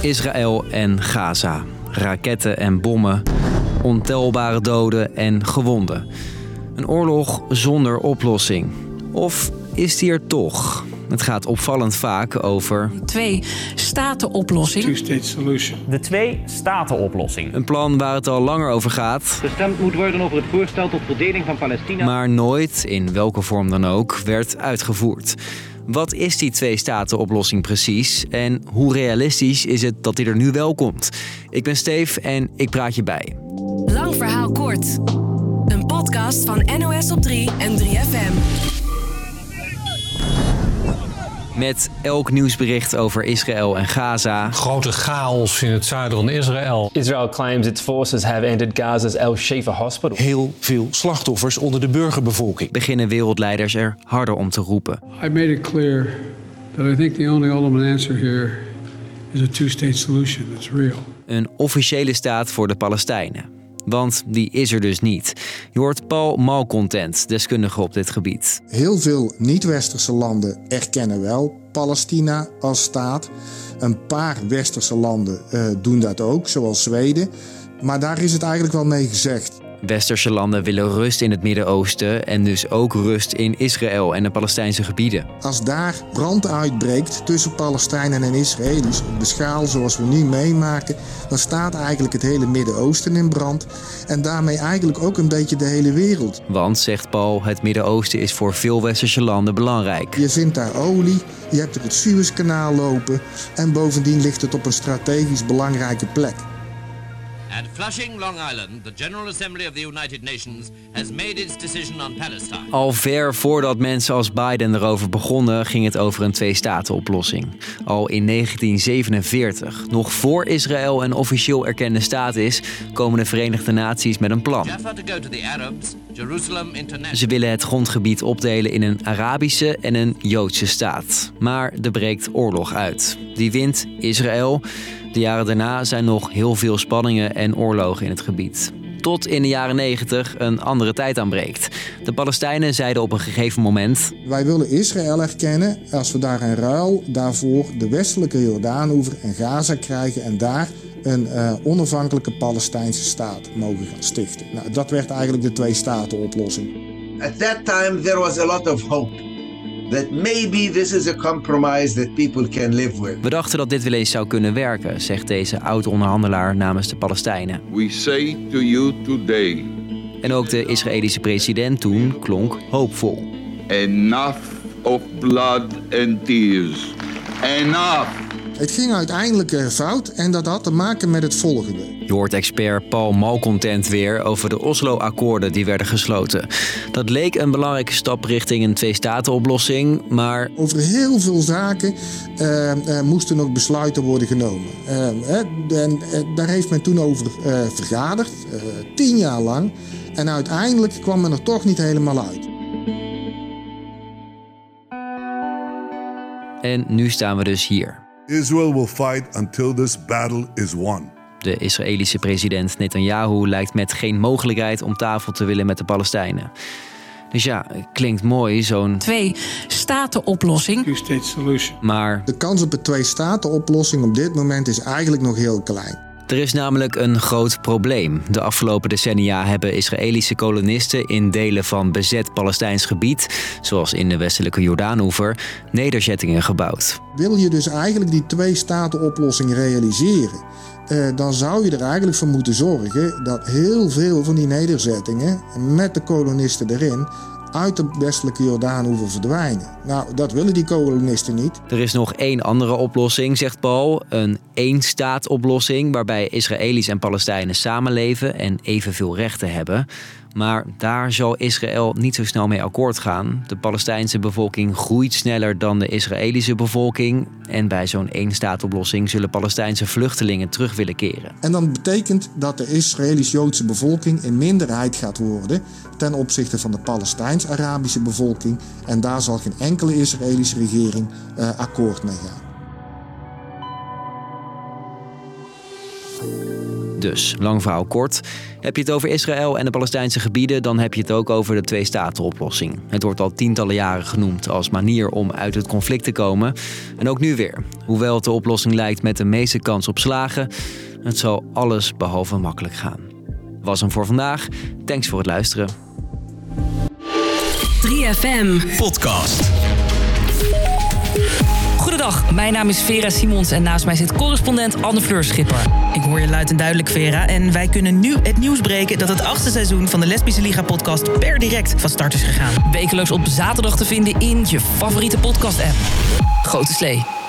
Israël en Gaza. Raketten en bommen, ontelbare doden en gewonden. Een oorlog zonder oplossing. Of is die er toch? Het gaat opvallend vaak over Twee statenoplossing. two-state solution. De twee-staten-oplossing. een plan waar het al langer over gaat, Gestemd moet worden over het voorstel tot verdeling van Palestina. maar nooit, in welke vorm dan ook, werd uitgevoerd. Wat is die twee-staten-oplossing precies en hoe realistisch is het dat die er nu wel komt? Ik ben Steef en ik praat je bij. Lang verhaal kort. Een podcast van NOS op 3 en 3FM. Met elk nieuwsbericht over Israël en Gaza, Grote chaos in het zuiden van Israël. Israel claims its forces have entered Gaza's El Shifa hospital. heel veel slachtoffers onder de burgerbevolking. beginnen wereldleiders er harder om te roepen. I made it clear that I think the only ultimate answer here is a two-state solution that's real. Een officiële staat voor de Palestijnen. Want die is er dus niet. Je hoort Paul Malcontent, deskundige op dit gebied. Heel veel niet-westerse landen erkennen wel Palestina als staat. Een paar westerse landen eh, doen dat ook, zoals Zweden. Maar daar is het eigenlijk wel mee gezegd. Westerse landen willen rust in het Midden-Oosten en dus ook rust in Israël en de Palestijnse gebieden. Als daar brand uitbreekt tussen Palestijnen en Israëli's op de schaal zoals we nu meemaken, dan staat eigenlijk het hele Midden-Oosten in brand en daarmee eigenlijk ook een beetje de hele wereld. Want, zegt Paul, het Midden-Oosten is voor veel Westerse landen belangrijk. Je vindt daar olie, je hebt er het Suezkanaal lopen en bovendien ligt het op een strategisch belangrijke plek. At Flushing, Long Island, the General Assembly of the United Nations has made its decision on Palestine. Al ver voordat mensen als Biden erover begonnen, ging het over een twee-staten-oplossing. Al in 1947, nog voor Israël een officieel erkende staat is, komen de Verenigde Naties met een plan. Ze willen het grondgebied opdelen in een Arabische en een Joodse staat. Maar er breekt oorlog uit. Die wint Israël. De jaren daarna zijn nog heel veel spanningen en oorlogen in het gebied. Tot in de jaren 90 een andere tijd aanbreekt. De Palestijnen zeiden op een gegeven moment: Wij willen Israël erkennen als we daar in ruil daarvoor de westelijke Jordaanoever en Gaza krijgen en daar een eh, onafhankelijke Palestijnse staat mogen gaan stichten. Nou, dat werd eigenlijk de twee-staten-oplossing. At that time, there was a lot of hope that maybe this is a compromise that people can live with. We dachten dat dit wel eens zou kunnen werken, zegt deze oud-onderhandelaar namens de Palestijnen. We say to you today, En ook de Israëlische president toen klonk hoopvol. enough of blood and tears. Enough! Het ging uiteindelijk eh, fout en dat had te maken met het volgende. Je hoort expert Paul Malcontent weer over de Oslo-akkoorden die werden gesloten. Dat leek een belangrijke stap richting een twee-staten-oplossing, maar Over heel veel zaken eh, eh, moesten nog besluiten worden genomen. Eh, en, daar heeft men toen over eh, vergaderd, eh, tien jaar lang. En uiteindelijk kwam men er toch niet helemaal uit. en nu staan we dus hier. Israel will fight until this battle is won. De Israëlische president Netanyahu lijkt met geen mogelijkheid om tafel te willen met de Palestijnen. Dus ja, klinkt mooi, zo'n. Twee statenoplossing. Two-state solution. Maar De kans op een twee-staten-oplossing op dit moment is eigenlijk nog heel klein. Er is namelijk een groot probleem. De afgelopen decennia hebben Israëlische kolonisten in delen van bezet Palestijns gebied, zoals in de westelijke Jordaanoever, nederzettingen gebouwd. Wil je dus eigenlijk die twee-staten-oplossing realiseren, eh, dan zou je er eigenlijk voor moeten zorgen dat heel veel van die nederzettingen met de kolonisten erin uit de westelijke Jordaanoever verdwijnen. Nou, dat willen die kolonisten niet. Er is nog één andere oplossing, zegt Paul. Een één-staat-oplossing waarbij Israëli's en Palestijnen samenleven en evenveel rechten hebben. Maar daar zal Israël niet zo snel mee akkoord gaan. De Palestijnse bevolking groeit sneller dan de Israëlische bevolking. En bij zo'n één-staat-oplossing zullen Palestijnse vluchtelingen terug willen keren. En dan betekent dat de Israëlisch-Joodse bevolking in minderheid gaat worden ten opzichte van de Palestijns-Arabische bevolking. En daar zal geen enkele Israëlische regering eh, akkoord mee gaan. Dus, lang verhaal kort. Heb je het over Israël en de Palestijnse gebieden, dan heb je het ook over de twee-staten-oplossing. Het wordt al tientallen jaren genoemd als manier om uit het conflict te komen. En ook nu weer. Hoewel het de oplossing lijkt met de meeste kans op slagen, het zal alles behalve makkelijk gaan. Was hem voor vandaag. Thanks voor het luisteren. 3FM. Podcast. Goedendag, mijn naam is Vera Simons en naast mij zit correspondent Anne Fleur Schipper. Ik hoor je luid en duidelijk, Vera. En wij kunnen nu het nieuws breken dat het achtste seizoen van de Lesbische Liga podcast per direct van start is gegaan. Wekelijks op zaterdag te vinden in je favoriete podcast-app. Grote slee.